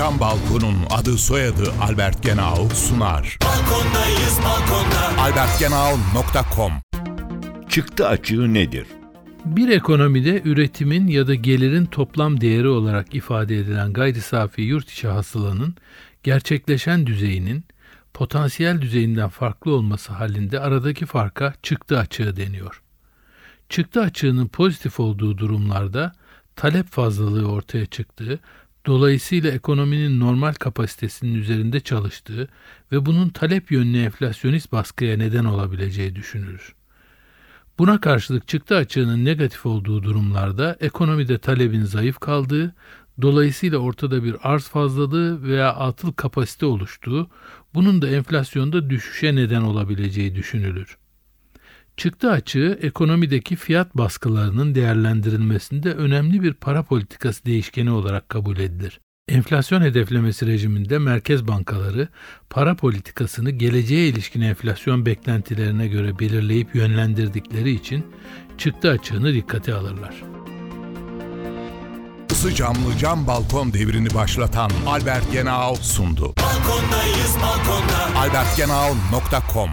Cam Balkon'un adı soyadı Albert Genau sunar. Balkondayız balkonda. albertgenau.com Çıktı açığı nedir? Bir ekonomide üretimin ya da gelirin toplam değeri olarak ifade edilen gayri safi yurt içi hasılanın gerçekleşen düzeyinin potansiyel düzeyinden farklı olması halinde aradaki farka çıktı açığı deniyor. Çıktı açığının pozitif olduğu durumlarda talep fazlalığı ortaya çıktığı, dolayısıyla ekonominin normal kapasitesinin üzerinde çalıştığı ve bunun talep yönlü enflasyonist baskıya neden olabileceği düşünülür. Buna karşılık çıktı açığının negatif olduğu durumlarda ekonomide talebin zayıf kaldığı, dolayısıyla ortada bir arz fazlalığı veya atıl kapasite oluştuğu, bunun da enflasyonda düşüşe neden olabileceği düşünülür. Çıktı açığı ekonomideki fiyat baskılarının değerlendirilmesinde önemli bir para politikası değişkeni olarak kabul edilir. Enflasyon hedeflemesi rejiminde merkez bankaları para politikasını geleceğe ilişkin enflasyon beklentilerine göre belirleyip yönlendirdikleri için çıktı açığını dikkate alırlar. Isı camlı cam balkon devrini başlatan Albert Genau sundu. Balkondayız balkonda. albertgenau.com